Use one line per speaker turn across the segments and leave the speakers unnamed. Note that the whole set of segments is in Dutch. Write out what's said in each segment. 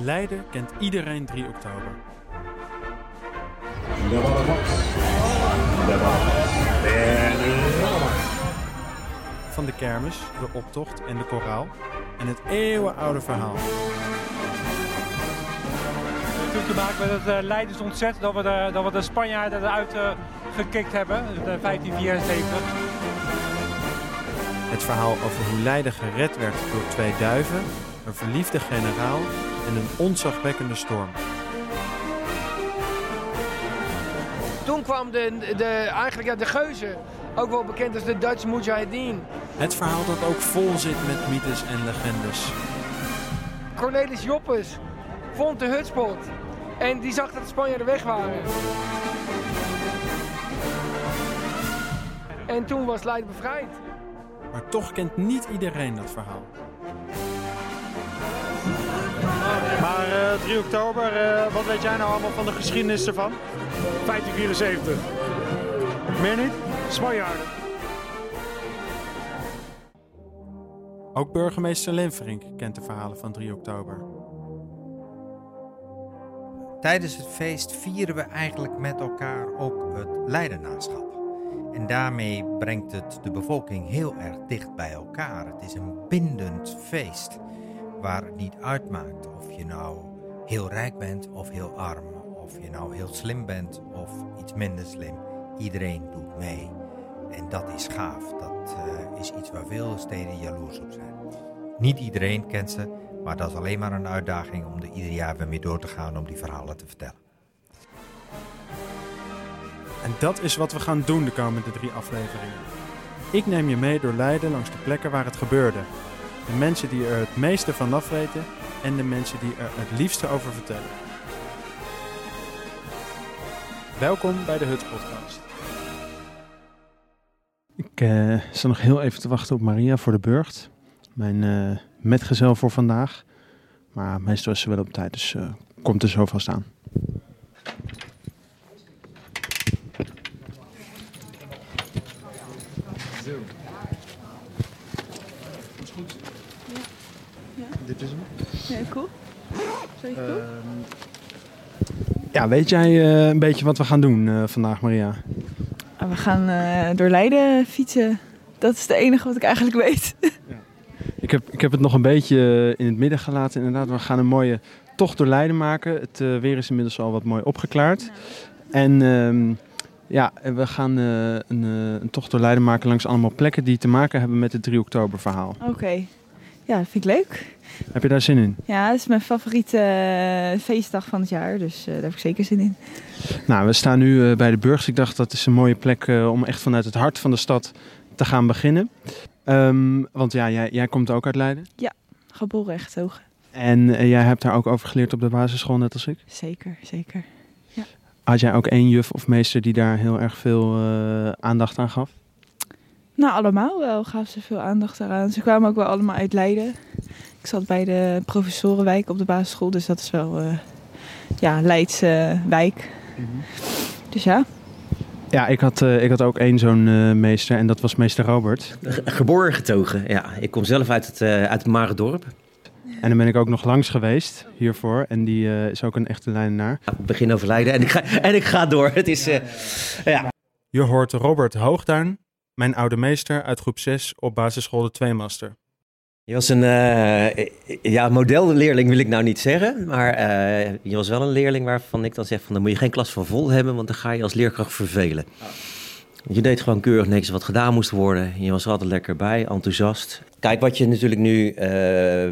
In Leiden kent iedereen 3 oktober. Van de kermis, de optocht en de koraal. En het eeuwenoude verhaal.
natuurlijk te maken met het uh, Leidens ontzet dat we de, dat we de Spanjaarden eruit uh, gekikt hebben, de 1574.
Het verhaal over hoe Leiden gered werd door twee duiven, een verliefde generaal en een onzagwekkende storm.
Toen kwam de, de, eigenlijk ja, de geuze, ook wel bekend als de Dutch Mujahideen.
Het verhaal dat ook vol zit met mythes en legendes.
Cornelis Joppes vond de hutspot en die zag dat de Spanjaarden weg waren. En toen was Leiden bevrijd.
Maar toch kent niet iedereen dat verhaal.
Maar uh, 3 oktober, uh, wat weet jij nou allemaal van de geschiedenis ervan?
1574.
Meer niet?
Spanjaarden.
Ook burgemeester Lenverink kent de verhalen van 3 oktober.
Tijdens het feest vieren we eigenlijk met elkaar ook het Leidenaarschap. En daarmee brengt het de bevolking heel erg dicht bij elkaar. Het is een bindend feest waar het niet uitmaakt of je nou heel rijk bent of heel arm. Of je nou heel slim bent of iets minder slim. Iedereen doet mee. En dat is gaaf. Dat uh, is iets waar veel steden jaloers op zijn. Niet iedereen kent ze, maar dat is alleen maar een uitdaging om er ieder jaar weer mee door te gaan om die verhalen te vertellen.
En dat is wat we gaan doen de komende drie afleveringen. Ik neem je mee door Leiden langs de plekken waar het gebeurde. De mensen die er het meeste van afweten en de mensen die er het liefste over vertellen. Welkom bij de Hut Podcast. Ik uh, sta nog heel even te wachten op Maria voor de burcht. Mijn uh, metgezel voor vandaag. Maar meestal is ze wel op tijd, dus uh, komt er zo vast aan.
Zo. Is goed.
Ja. ja.
Dit is hem.
Ja, cool. Sorry, cool.
Uh,
ja, weet jij uh, een beetje wat we gaan doen uh, vandaag, Maria?
We gaan uh, door Leiden fietsen. Dat is het enige wat ik eigenlijk weet.
ja. ik, heb, ik heb het nog een beetje in het midden gelaten. Inderdaad, we gaan een mooie tocht door Leiden maken. Het weer is inmiddels al wat mooi opgeklaard. En um, ja, we gaan uh, een, uh, een, tocht door Leiden maken langs allemaal plekken die te maken hebben met het 3 oktober verhaal.
Oké, okay. Ja, dat vind ik leuk.
Heb je daar zin in?
Ja, dat is mijn favoriete uh, feestdag van het jaar, dus daar heb ik zeker zin in.
Nou, we staan nu bij de Burgs. Ik dacht dat is een mooie plek om echt vanuit het hart van de stad te gaan beginnen. Um, want ja, jij, jij komt ook uit Leiden?
Ja, geboren Echthogen.
En jij hebt daar ook over geleerd op de basisschool, net als ik?
Zeker, zeker. Ja.
Had jij ook één juf of meester die daar heel erg veel aandacht aan gaf?
Nou, allemaal wel gaf ze veel aandacht aan. Ze kwamen ook wel allemaal uit Leiden. Ik zat bij de professorenwijk op de basisschool, dus dat is wel uh, ja, Leidse wijk. Mm -hmm. Dus ja.
Ja, ik had, uh, ik had ook één zo'n uh, meester en dat was meester Robert.
Geboren getogen, ja. Ik kom zelf uit het, uit het Maredorp.
En dan ben ik ook nog langs geweest hiervoor. En die uh, is ook een echte lijnenaar.
Ik begin over Leiden en ik ga, en ik ga door. Het is, uh, ja.
Je hoort Robert Hoogduin, mijn oude meester uit groep 6 op basisschool de Tweemaster.
Je was een uh, ja, modelleerling wil ik nou niet zeggen. Maar je was wel een leerling waarvan ik dan zeg van... dan moet je geen klas van vol hebben, want dan ga je als leerkracht vervelen. Je deed gewoon keurig niks wat gedaan moest worden. Je was er altijd lekker bij, enthousiast. Kijk, wat je natuurlijk nu uh,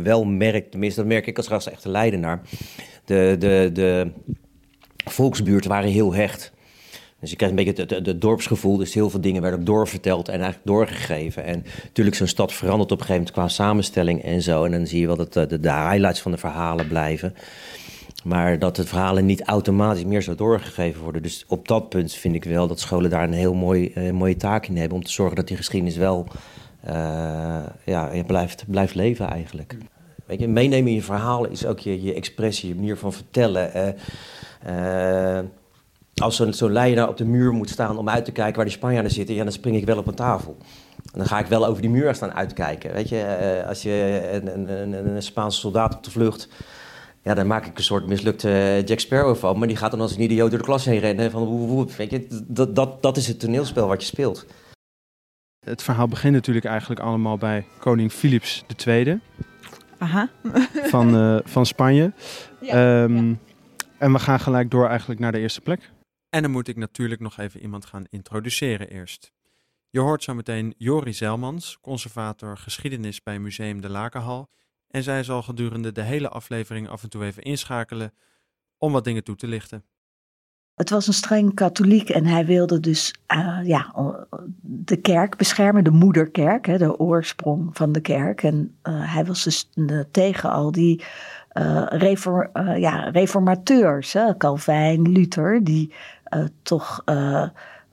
wel merkt, tenminste dat merk ik als ras echte Leidenaar. De, de, de volksbuurten waren heel hecht. Dus je krijgt een beetje het, het, dorpsgevoel. Dus heel veel dingen werden ook doorverteld en eigenlijk doorgegeven. En natuurlijk, zo'n stad verandert op een gegeven moment qua samenstelling en zo. En dan zie je wel dat de, de highlights van de verhalen blijven. Maar dat de verhalen niet automatisch meer zo doorgegeven worden. Dus op dat punt vind ik wel dat scholen daar een heel mooi, uh, mooie taak in hebben. Om te zorgen dat die geschiedenis wel uh, ja, blijft, blijft leven eigenlijk. Weet je, meenemen in je verhalen is ook je, je expressie, je manier van vertellen. Uh, als zo'n zo leider op de muur moet staan om uit te kijken waar die Spanjaarden zitten, ja, dan spring ik wel op een tafel. En dan ga ik wel over die muur staan uitkijken. Weet je, als je een, een, een Spaanse soldaat op de vlucht Ja, daar maak ik een soort mislukte Jack Sparrow van. Maar die gaat dan als een idioot door de klas heen rennen. Van, woe, woe, weet je, dat, dat, dat is het toneelspel wat je speelt.
Het verhaal begint natuurlijk eigenlijk allemaal bij koning Philips II
Aha.
van, eh, van Spanje.
Ja,
Ehm, En we gaan gelijk door eigenlijk naar de eerste plek. En dan moet ik natuurlijk nog even iemand gaan introduceren eerst. Je hoort zo meteen Jori Zelmans, conservator geschiedenis bij Museum de Lakenhal. En zij zal gedurende de hele aflevering af en toe even inschakelen om wat dingen toe te lichten.
Het was een streng katholiek en hij wilde dus eh, ja, de kerk beschermen, de moederkerk, hè, de oorsprong van de kerk. En eh, hij was dus eh, tegen al die ja, reformateurs, hè, Calvijn, Luther, die toch eh,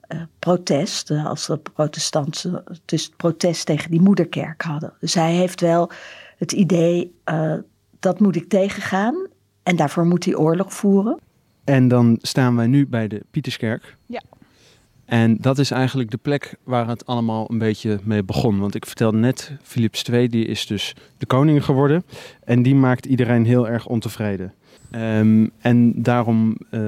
eh, protest, eh, als de protestanten, dus protest tegen die moederkerk hadden. Dus hij heeft wel het idee, eh, dat moet ik tegengaan en daarvoor moet hij oorlog voeren.
En dan staan wij nu bij de Pieterskerk.
Ja.
En dat is eigenlijk de plek waar het allemaal een beetje mee begon. Want ik vertelde net, Philips II die is dus de koning geworden. En die maakt iedereen heel erg ontevreden. Ehm, en daarom eh,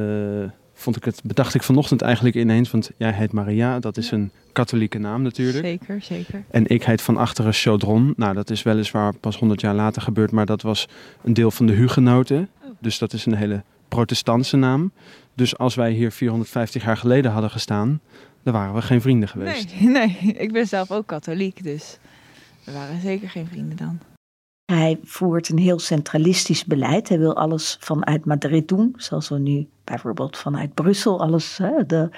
vond ik het, bedacht ik vanochtend eigenlijk ineens. Want jij heet Maria, dat is een katholieke naam natuurlijk.
Zeker, zeker.
En ik heet van achteren Chaudron. Nou, dat is weliswaar pas 100 jaar later gebeurd, maar dat was een deel van de Hugenoten. Dus dat is een hele protestantse naam. Dus als wij hier 450 jaar geleden hadden gestaan, dan waren we geen vrienden geweest.
Nee, nee, ik ben zelf ook katholiek, dus we waren zeker geen vrienden dan.
Hij voert een heel centralistisch beleid. Hij wil alles vanuit Madrid doen, zoals we nu bijvoorbeeld vanuit Brussel alles de,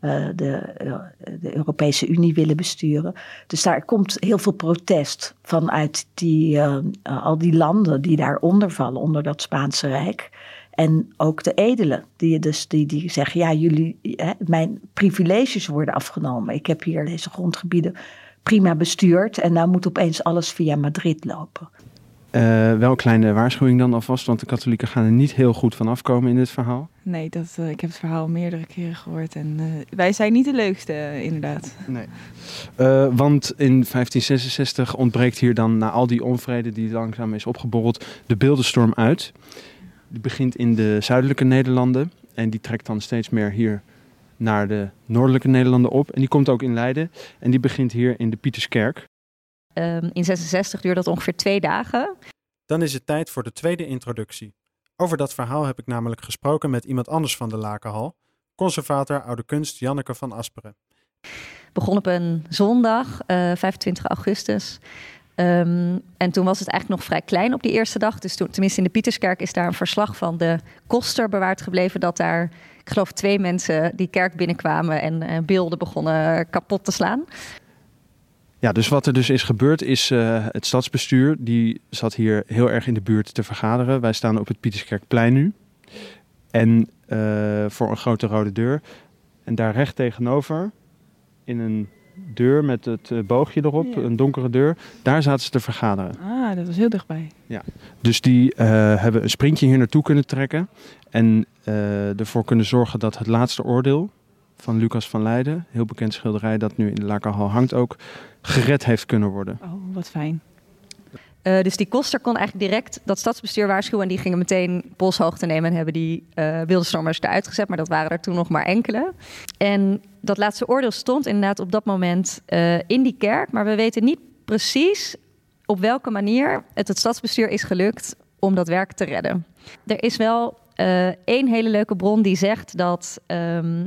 eh, de, eh, de Europese Unie willen besturen. Dus daar komt heel veel protest vanuit die, eh, al die landen die daaronder vallen, onder dat Spaanse Rijk. En ook de edelen, die, dus, die, die zeggen, ja, jullie, hè, mijn privileges worden afgenomen. Ik heb hier deze grondgebieden prima bestuurd en nou moet opeens alles via Madrid lopen.
Eh, wel een kleine waarschuwing dan alvast, want de katholieken gaan er niet heel goed van afkomen in dit verhaal.
Nee, dat, eh, ik heb het verhaal meerdere keren gehoord en eh, wij zijn niet de leukste, inderdaad.
Nee. Want in 1566 ontbreekt hier dan, na al die onvrede die langzaam is opgeborreld, de beeldenstorm uit. Die begint in de zuidelijke Nederlanden en die trekt dan steeds meer hier naar de noordelijke Nederlanden op. En die komt ook in Leiden en die begint hier in de Pieterskerk.
Ehm, in 66 duurde dat ongeveer twee dagen.
Dan is het tijd voor de tweede introductie. Over dat verhaal heb ik namelijk gesproken met iemand anders van de Lakenhal, conservator oude kunst Janneke van Asperen.
Begon op een zondag, eh, 25 augustus. Ehm, en toen was het eigenlijk nog vrij klein op die eerste dag. Dus toen, tenminste in de Pieterskerk is daar een verslag van de koster bewaard gebleven. Dat daar, ik geloof, twee mensen die kerk binnenkwamen en eh, beelden begonnen kapot te slaan.
Ja, dus wat er dus is gebeurd is eh, het stadsbestuur, die zat hier heel erg in de buurt te vergaderen. Wij staan op het Pieterskerkplein nu. En eh, voor een grote rode deur. En daar recht tegenover, in een deur met het eh, boogje erop,
Ja.
een donkere deur, daar zaten ze te vergaderen.
Ah, dat was heel dichtbij.
Dus die hebben een sprintje hier naartoe kunnen trekken. En ervoor kunnen zorgen dat het laatste oordeel van Lucas van Leiden, heel bekend schilderij dat nu in de Lakenhal hangt ook, gered heeft kunnen worden.
Oh, wat fijn.
Eh, dus die koster kon eigenlijk direct dat stadsbestuur waarschuwen. En die gingen meteen polshoogte nemen en hebben die eh beeldenstormers eruit gezet. Maar dat waren er toen nog maar enkele. En dat laatste oordeel stond inderdaad op dat moment eh, in die kerk. Maar we weten niet precies op welke manier het het stadsbestuur is gelukt om dat werk te redden. Er is wel één hele leuke bron die zegt dat, ehm,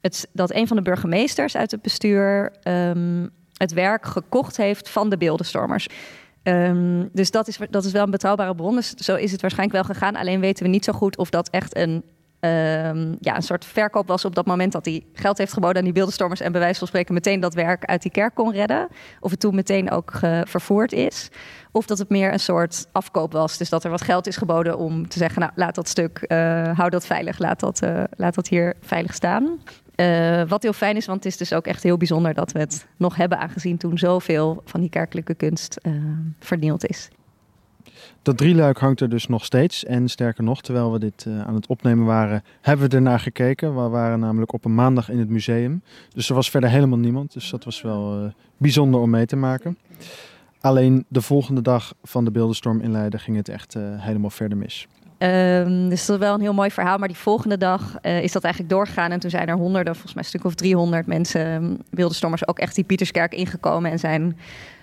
het, dat een van de burgemeesters uit het bestuur ehm, het werk gekocht heeft van de beeldenstormers. Ehm, dus dat is, dat is wel een betrouwbare bron. Dus zo is het waarschijnlijk wel gegaan. Alleen weten we niet zo goed of dat echt een, ehm, ja, een soort verkoop was op dat moment dat hij geld heeft geboden aan die beeldenstormers en bij wijze van spreken meteen dat werk uit die kerk kon redden. Of het toen meteen ook vervoerd is. Of dat het meer een soort afkoop was. Dus dat er wat geld is geboden om te zeggen, nou laat dat stuk, eh, hou dat veilig, laat dat, eh, laat dat hier veilig staan. Eh, wat heel fijn is, want het is dus ook echt heel bijzonder dat we het nog hebben, aangezien toen zoveel van die kerkelijke kunst eh, vernield is.
Dat drieluik hangt er dus nog steeds. En sterker nog, terwijl we dit eh, aan het opnemen waren, hebben we ernaar gekeken. We waren namelijk op een maandag in het museum. Dus er was verder helemaal niemand. Dus dat was wel bijzonder om mee te maken. Alleen de volgende dag van de beeldenstorm in Leiden ging het echt helemaal verder mis.
Ehm, dus dat is wel een heel mooi verhaal. Maar die volgende dag uh, is dat eigenlijk doorgegaan. En toen zijn er honderden, volgens mij een stuk of 300 mensen, wilde stormers, ook echt die Pieterskerk ingekomen. En zijn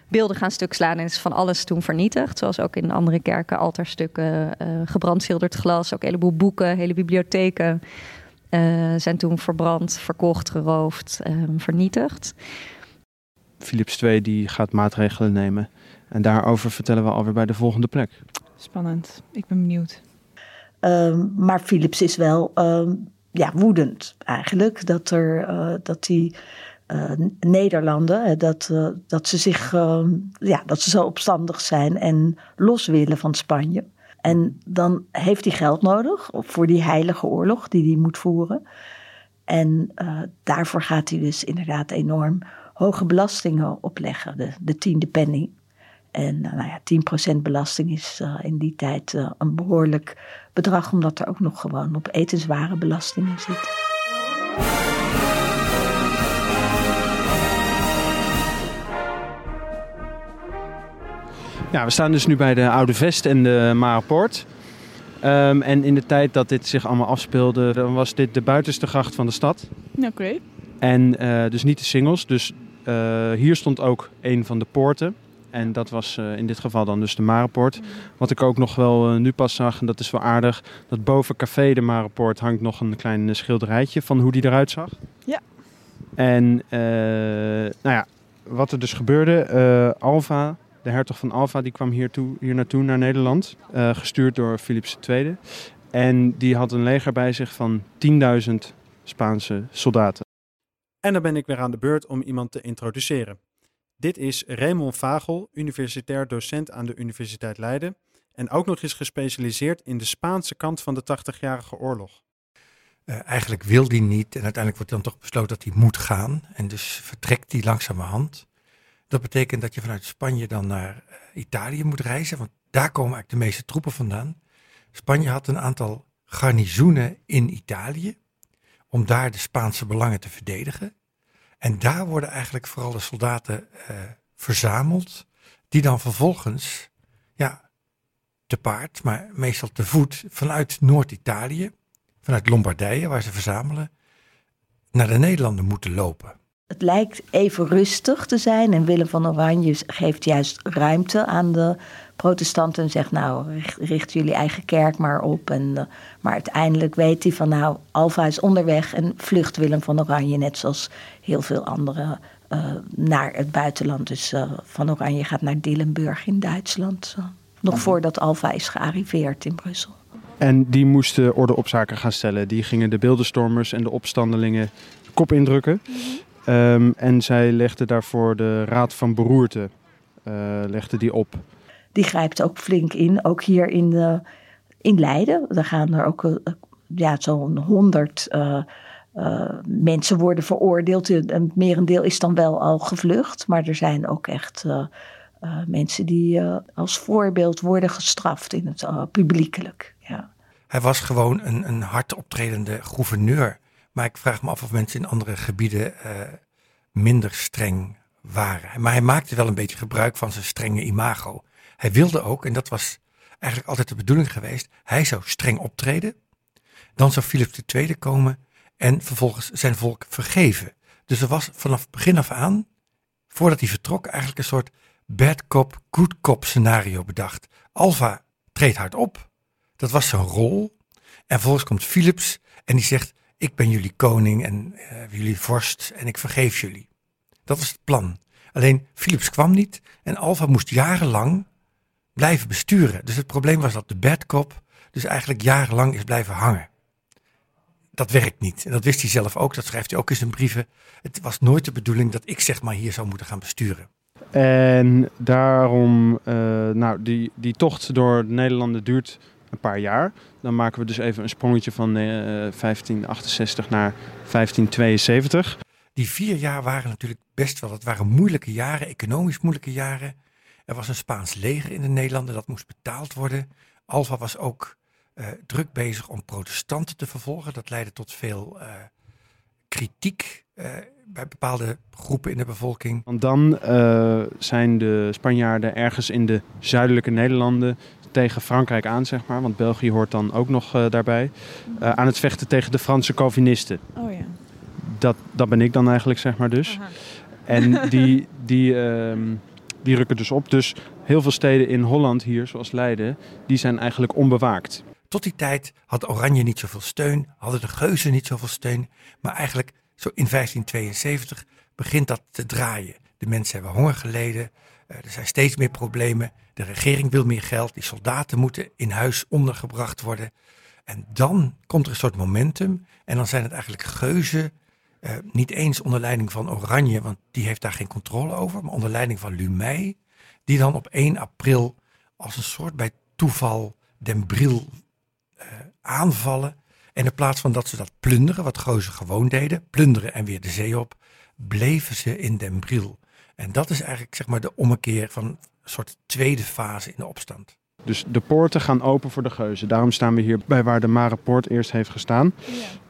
beelden gaan stuk slaan. En is van alles toen vernietigd. Zoals ook in andere kerken, altaarstukken, uh, gebrand schilderd glas. Ook een heleboel boeken, hele bibliotheken. Uh, zijn toen verbrand, verkocht, geroofd, ehm, vernietigd.
Philips II die gaat maatregelen nemen. En daarover vertellen we alweer bij de volgende plek.
Spannend. Ik ben benieuwd.
Um, maar Philips is wel um, ja, woedend eigenlijk dat, er, uh, dat die uh, Nederlanden, dat, uh, dat ze zich ja, dat ze zo opstandig zijn en los willen van Spanje. En dan heeft hij geld nodig voor die heilige oorlog die hij moet voeren. En daarvoor gaat hij dus inderdaad enorm hoge belastingen opleggen, de, de tiende penny. En nou ja, 10% belasting is in die tijd een behoorlijk bedrag, omdat er ook nog gewoon op etensware belastingen zit.
Ja, we staan dus nu bij de Oude Vest en de Marepoort. Um, en in de tijd dat dit zich allemaal afspeelde, dan was dit de buitenste gracht van de stad.
Oké. Okay.
En uh, dus niet de singles. Dus hier stond ook een van de poorten. En dat was uh, in dit geval dan dus de Marepoort. Wat ik ook nog wel uh, nu pas zag, en dat is wel aardig, dat boven Café de Marepoort hangt nog een klein uh, schilderijtje van hoe die eruit zag.
Ja.
En nou ja, wat er dus gebeurde, Alva, de hertog van Alva, die kwam hier, toe, hier naartoe naar Nederland, gestuurd door Philips II. En die had een leger bij zich van 10.000 Spaanse soldaten.
En dan ben ik weer aan de beurt om iemand te introduceren. Dit is Raymond Vagel, universitair docent aan de Universiteit Leiden en ook nog eens gespecialiseerd in de Spaanse kant van de 80-jarige oorlog.
Uh, eigenlijk wil hij niet en uiteindelijk wordt dan toch besloten dat hij moet gaan en dus vertrekt hij langzamerhand. Dat betekent dat je vanuit Spanje dan naar uh, Italië moet reizen, want daar komen eigenlijk de meeste troepen vandaan. Spanje had een aantal garnizoenen in Italië om daar de Spaanse belangen te verdedigen. En daar worden eigenlijk vooral de soldaten uh, verzameld, die dan vervolgens, ja, te paard, maar meestal te voet, vanuit Noord-Italië, vanuit Lombardije, waar ze verzamelen, naar de Nederlanden moeten lopen.
Het lijkt even rustig te zijn en Willem van Oranje geeft juist ruimte aan de protestanten en zegt nou richt, jullie eigen kerk maar op. En, uh, maar uiteindelijk weet hij van nou Alfa is onderweg en vlucht Willem van Oranje net zoals heel veel anderen uh, naar het buitenland. Dus uh, van Oranje gaat naar Dillenburg in Duitsland. nog voordat Alfa is gearriveerd in Brussel.
En die moesten orde op zaken gaan stellen. Die gingen de beeldenstormers en de opstandelingen kop indrukken. Mm -hmm. Um, en zij legde daarvoor de Raad van Beroerte legde die op.
Die grijpt ook flink in, ook hier in, de, in Leiden. Daar gaan er ook uh, ja, zo'n honderd uh, mensen worden veroordeeld. Een merendeel is dan wel al gevlucht, maar er zijn ook echt mensen die als voorbeeld worden gestraft in het publiekelijk. Ja.
Hij was gewoon een, een hard optredende gouverneur maar ik vraag me af of mensen in andere gebieden minder streng waren. Maar hij maakte wel een beetje gebruik van zijn strenge imago. Hij wilde ook, en dat was eigenlijk altijd de bedoeling geweest, hij zou streng optreden. Dan zou Philips II komen en vervolgens zijn volk vergeven. Dus er was vanaf begin af aan, voordat hij vertrok, eigenlijk een soort bad cop, good cop scenario bedacht. Alva treedt hard op. Dat was zijn rol. En vervolgens komt Philips en die zegt: ik ben jullie koning en uh, jullie vorst en ik vergeef jullie. Dat was het plan. Alleen Philips kwam niet en Alfa moest jarenlang blijven besturen. Dus het probleem was dat de bad cop dus eigenlijk jarenlang is blijven hangen. Dat werkt niet. En dat wist hij zelf ook. Dat schrijft hij ook in zijn brieven. Het was nooit de bedoeling dat ik zeg maar hier zou moeten gaan besturen.
En daarom, uh, nou, die, die tocht door de Nederlanden duurt een paar jaar. Dan maken we dus even een sprongetje van uh, 1568 naar 1572.
Die vier jaar waren natuurlijk best wel, het waren moeilijke jaren, economisch moeilijke jaren. Er was een Spaans leger in de Nederlanden, dat moest betaald worden. Alva was ook uh, druk bezig om protestanten te vervolgen. Dat leidde tot veel uh, kritiek uh, bij bepaalde groepen in de bevolking.
Want dan zijn de Spanjaarden ergens in de zuidelijke Nederlanden tegen Frankrijk aan, zeg maar. Want België hoort dan ook nog eh, daarbij. eh, aan het vechten tegen de Franse Calvinisten.
Oh ja.
Dat, dat ben ik dan eigenlijk, zeg maar dus. En die, die, ehm, die rukken dus op. Dus heel veel steden in Holland hier, zoals Leiden, die zijn eigenlijk onbewaakt.
Tot die tijd had Oranje niet zoveel steun, hadden de Geuzen niet zoveel steun. Maar eigenlijk zo in 1572 begint dat te draaien. De mensen hebben honger geleden, eh, er zijn steeds meer problemen. De regering wil meer geld, die soldaten moeten in huis ondergebracht worden. En dan komt er een soort momentum en dan zijn het eigenlijk Geuzen, eh, niet eens onder leiding van Oranje, want die heeft daar geen controle over, maar onder leiding van Lumey, die dan op 1 april als een soort bij toeval Den Bril eh, aanvallen. En in plaats van dat ze dat plunderen, wat Geuzen gewoon deden, plunderen en weer de zee op, bleven ze in Den Bril. En dat is eigenlijk zeg maar de ommekeer van een soort tweede fase in de opstand.
Dus de poorten gaan open voor de geuzen. Daarom staan we hier bij waar de Marepoort eerst heeft gestaan.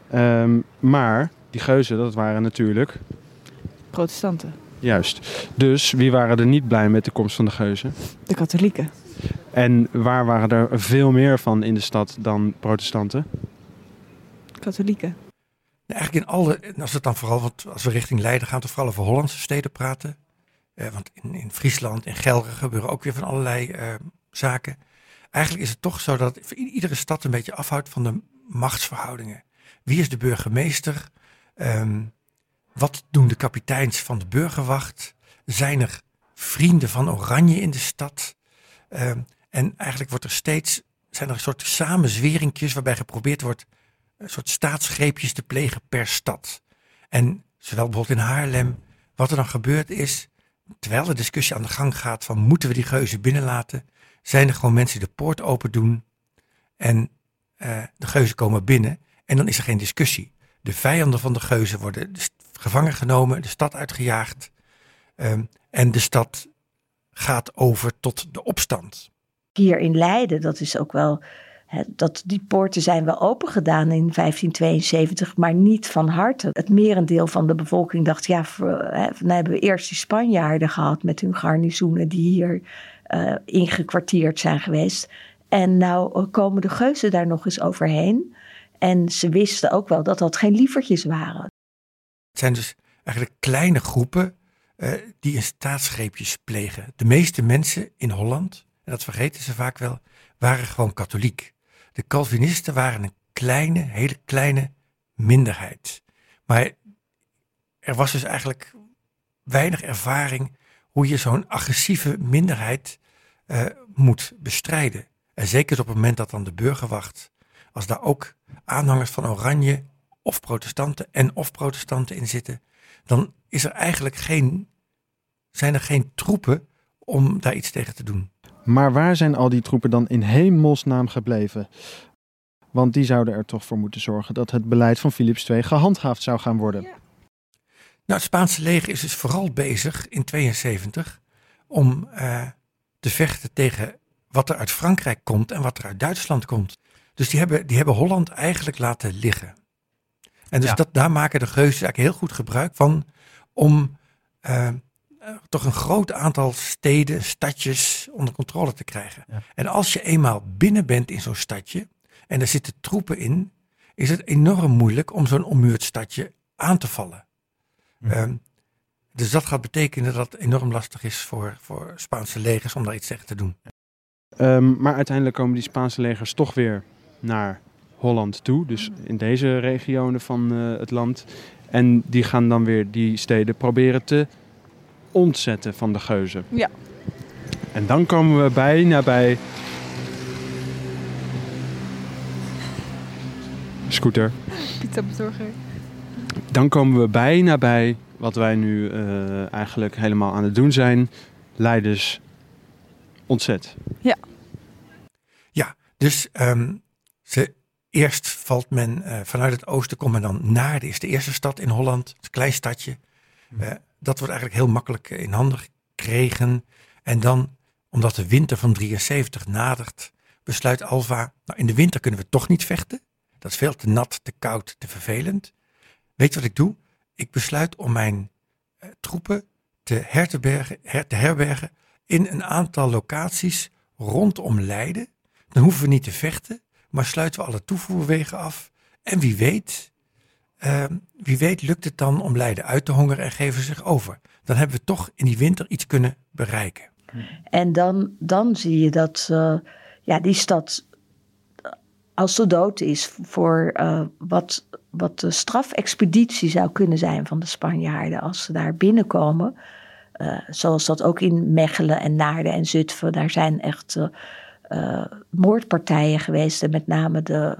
Ehm, maar die geuzen, dat waren natuurlijk
Protestanten.
juist. Dus wie waren er niet blij met de komst van de geuzen?
De katholieken.
En waar waren er veel meer van in de stad dan protestanten?
Katholieken.
Nou, eigenlijk in alle, en als het dan vooral, want als we richting Leiden gaan, toch vooral over Hollandse steden praten. Eh, want in, in Friesland, in Gelre gebeuren ook weer van allerlei eh, zaken. Eigenlijk is het toch zo dat iedere stad een beetje afhoudt van de machtsverhoudingen. Wie is de burgemeester? Ehm, wat doen de kapiteins van de burgerwacht? Zijn er vrienden van Oranje in de stad? Ehm, en eigenlijk wordt er steeds, zijn er een soort samenzweringjes waarbij geprobeerd wordt een soort staatsgreepjes te plegen per stad. En zowel bijvoorbeeld in Haarlem, wat er dan gebeurd is, terwijl de discussie aan de gang gaat van moeten we die geuzen binnenlaten, zijn er gewoon mensen die de poort open doen en eh, de geuzen komen binnen en dan is er geen discussie. De vijanden van de geuzen worden gevangen genomen, de stad uitgejaagd ehm, en de stad gaat over tot de opstand.
Hier in Leiden, dat is ook wel. dat, die poorten zijn wel open gedaan in 1572, maar niet van harte. Het merendeel van de bevolking dacht, ja, voor, dan hebben we eerst die Spanjaarden gehad met hun garnizoenen die hier eh, ingekwartierd zijn geweest. En nou eh, komen de geuzen daar nog eens overheen. En ze wisten ook wel dat dat geen lievertjes waren.
Het zijn dus eigenlijk kleine groepen eh, die een staatsgreepjes plegen. De meeste mensen in Holland, en dat vergeten ze vaak wel, waren gewoon katholiek. De Calvinisten waren een kleine, hele kleine minderheid. Maar er was dus eigenlijk weinig ervaring hoe je zo'n agressieve minderheid eh, moet bestrijden. En zeker op het moment dat dan de burgerwacht, als daar ook aanhangers van Oranje of protestanten en of protestanten in zitten, dan is er eigenlijk geen, zijn er geen troepen om daar iets tegen te doen.
Maar waar zijn al die troepen dan in hemelsnaam gebleven? Want die zouden er toch voor moeten zorgen dat het beleid van Philips II gehandhaafd zou gaan worden.
Nou, het Spaanse leger is dus vooral bezig in 72 om eh, te vechten tegen wat er uit Frankrijk komt en wat er uit Duitsland komt. Dus die hebben, die hebben Holland eigenlijk laten liggen. En dus
Ja.
dat, daar maken de geuzen eigenlijk heel goed gebruik van om eh, toch een groot aantal steden, stadjes onder controle te krijgen. En als je eenmaal binnen bent in zo'n stadje en er zitten troepen in, is het enorm moeilijk om zo'n ommuurd stadje aan te vallen. Ehm, dus dat gaat betekenen dat het enorm lastig is voor, voor Spaanse legers om daar iets tegen te doen.
Ehm, maar uiteindelijk komen die Spaanse legers toch weer naar Holland toe. Dus in deze regionen van eh, het land. En die gaan dan weer die steden proberen te ontzetten van de geuzen.
Ja.
En dan komen we bijna bij. Scooter.
Pizza bezorger.
Dan komen we bijna bij wat wij nu eh, eigenlijk helemaal aan het doen zijn. Leiders ontzet.
Ja.
Ja, dus ehm, ze, eerst valt men eh, vanuit het oosten, komt men dan Naarden, is de eerste stad in Holland, een klein stadje. Eh, dat wordt eigenlijk heel makkelijk eh, in handen gekregen. En dan, omdat de winter van 73 nadert, besluit Alva, nou in de winter kunnen we toch niet vechten. Dat is veel te nat, te koud, te vervelend. Weet je wat ik doe? Ik besluit om mijn troepen te, herbergen, her, te herbergen in een aantal locaties rondom Leiden. dan hoeven we niet te vechten, maar sluiten we alle toevoerwegen af. En wie weet, uh, wie weet lukt het dan om Leiden uit te hongeren en geven zich over. Dan hebben we toch in die winter iets kunnen bereiken.
En dan, dan zie je dat uh, ja, die stad als ze dood is voor uh, wat, wat de strafexpeditie zou kunnen zijn van de Spanjaarden als ze daar binnenkomen. Uh, zoals dat ook in Mechelen en Naarden en Zutphen. Daar zijn echt uh, moordpartijen geweest. En met name de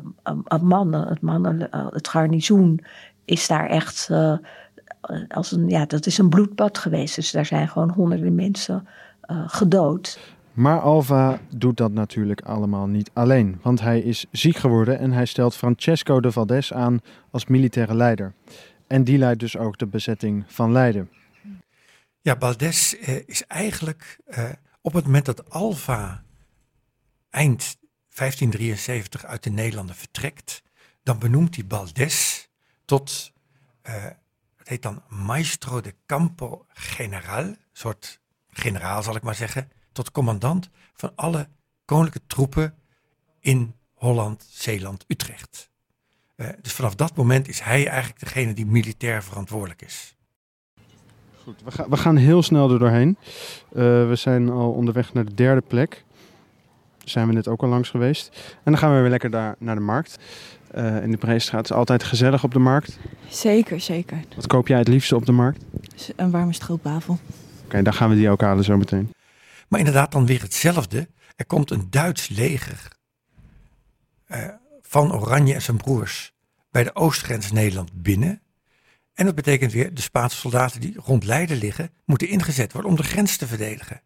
mannen, het, mannen, het garnizoen is daar echt als een, ja, dat is een bloedbad geweest. Dus daar zijn gewoon honderden mensen gedood.
Maar Alva doet dat natuurlijk allemaal niet alleen, want hij is ziek geworden en hij stelt Francesco de Valdes aan als militaire leider. En die leidt dus ook de bezetting van Leiden.
Ja, Valdes eh, is eigenlijk eh, op het moment dat Alva eind 1573 uit de Nederlanden vertrekt, dan benoemt hij Baldes tot, uh, het heet dan Maestro de Campo General, soort generaal zal ik maar zeggen tot commandant van alle koninklijke troepen in Holland, Zeeland, Utrecht. Uh, dus vanaf dat moment is hij eigenlijk degene die militair verantwoordelijk is.
Goed, we, ga, we gaan heel snel er doorheen. Uh, we zijn al onderweg naar de derde plek. Zijn we net ook al langs geweest. En dan gaan we weer lekker daar naar de markt. Uh, in de Breestraat is het altijd gezellig op de markt.
Zeker, zeker.
Wat koop jij het liefste op de markt?
Een warme stroopwafel.
Oké, okay, dan gaan we die ook halen zo meteen.
Maar inderdaad dan weer hetzelfde. Er komt een Duits leger uh, van Oranje en zijn broers bij de oostgrens Nederland binnen. En dat betekent weer, de Spaanse soldaten die rond Leiden liggen, moeten ingezet worden om de grens te verdedigen.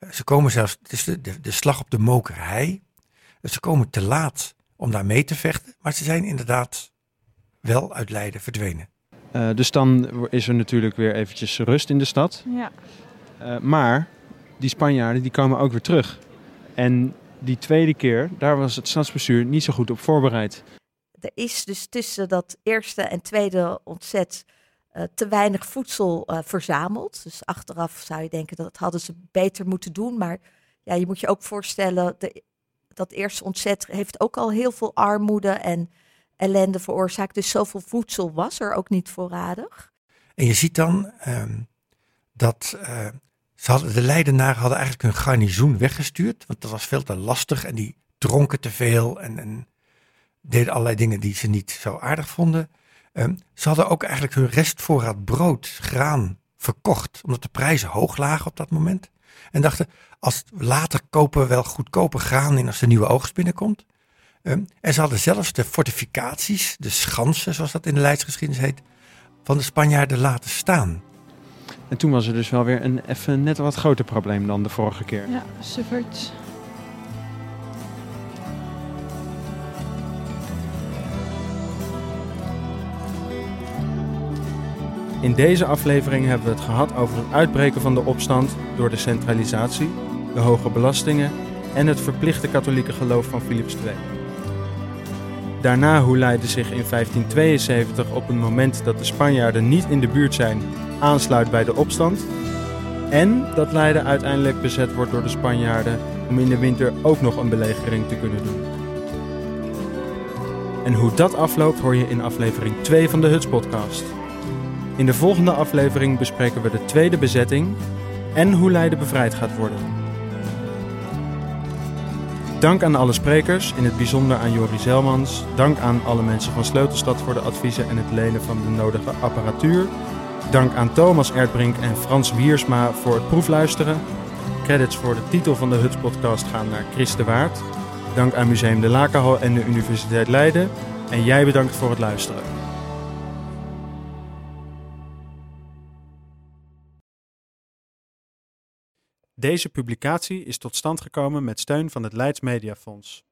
Uh, ze komen zelfs, het is de, de, de slag op de mokerhei. Dus ze komen te laat om daar mee te vechten, maar ze zijn inderdaad wel uit Leiden verdwenen.
Uh, dus dan is er natuurlijk weer eventjes rust in de stad.
Ja.
maar die Spanjaarden die komen ook weer terug. En die tweede keer, daar was het stadsbestuur niet zo goed op voorbereid.
Er is dus tussen dat eerste en tweede ontzet uh, te weinig voedsel uh, verzameld. Dus achteraf zou je denken dat hadden ze beter moeten doen. Maar ja, je moet je ook voorstellen, de, dat eerste ontzet heeft ook al heel veel armoede en ellende veroorzaakt. Dus zoveel voedsel was er ook niet voorradig.
En je ziet dan um, dat uh, ze hadden, de Leidenaren hadden eigenlijk hun garnizoen weggestuurd, want dat was veel te lastig en die dronken te veel en, en deden allerlei dingen die ze niet zo aardig vonden. Um, ze hadden ook eigenlijk hun restvoorraad brood, graan verkocht, omdat de prijzen hoog lagen op dat moment. En dachten, als later kopen we wel goedkope graan in als de nieuwe oogst binnenkomt. Um, en ze hadden zelfs de fortificaties, de schansen, zoals dat in de Leidsgeschiedenis heet, van de Spanjaarden laten staan.
En toen was er dus wel weer een even net wat groter probleem dan de vorige keer.
Ja, suffert.
In deze aflevering hebben we het gehad over het uitbreken van de opstand door de centralisatie, de hoge belastingen en het verplichte katholieke geloof van Philips II. Daarna hoe Leiden zich in 1572 op het moment dat de Spanjaarden niet in de buurt zijn aansluit bij de opstand. En dat Leiden uiteindelijk bezet wordt door de Spanjaarden om in de winter ook nog een belegering te kunnen doen. En hoe dat afloopt hoor je in aflevering 2 van de Huts podcast. In de volgende aflevering bespreken we de tweede bezetting en hoe Leiden bevrijd gaat worden. Dank aan alle sprekers, in het bijzonder aan Jori Zelmans. Dank aan alle mensen van Sleutelstad voor de adviezen en het lenen van de nodige apparatuur. Dank aan Thomas Erdbrink en Frans Wiersma voor het proefluisteren. Credits voor de titel van de Huts podcast gaan naar Chris de Waard. Dank aan Museum de Lakenhal en de Universiteit Leiden. En jij bedankt voor het luisteren.
Deze publicatie is tot stand gekomen met steun van het Leids Mediafonds.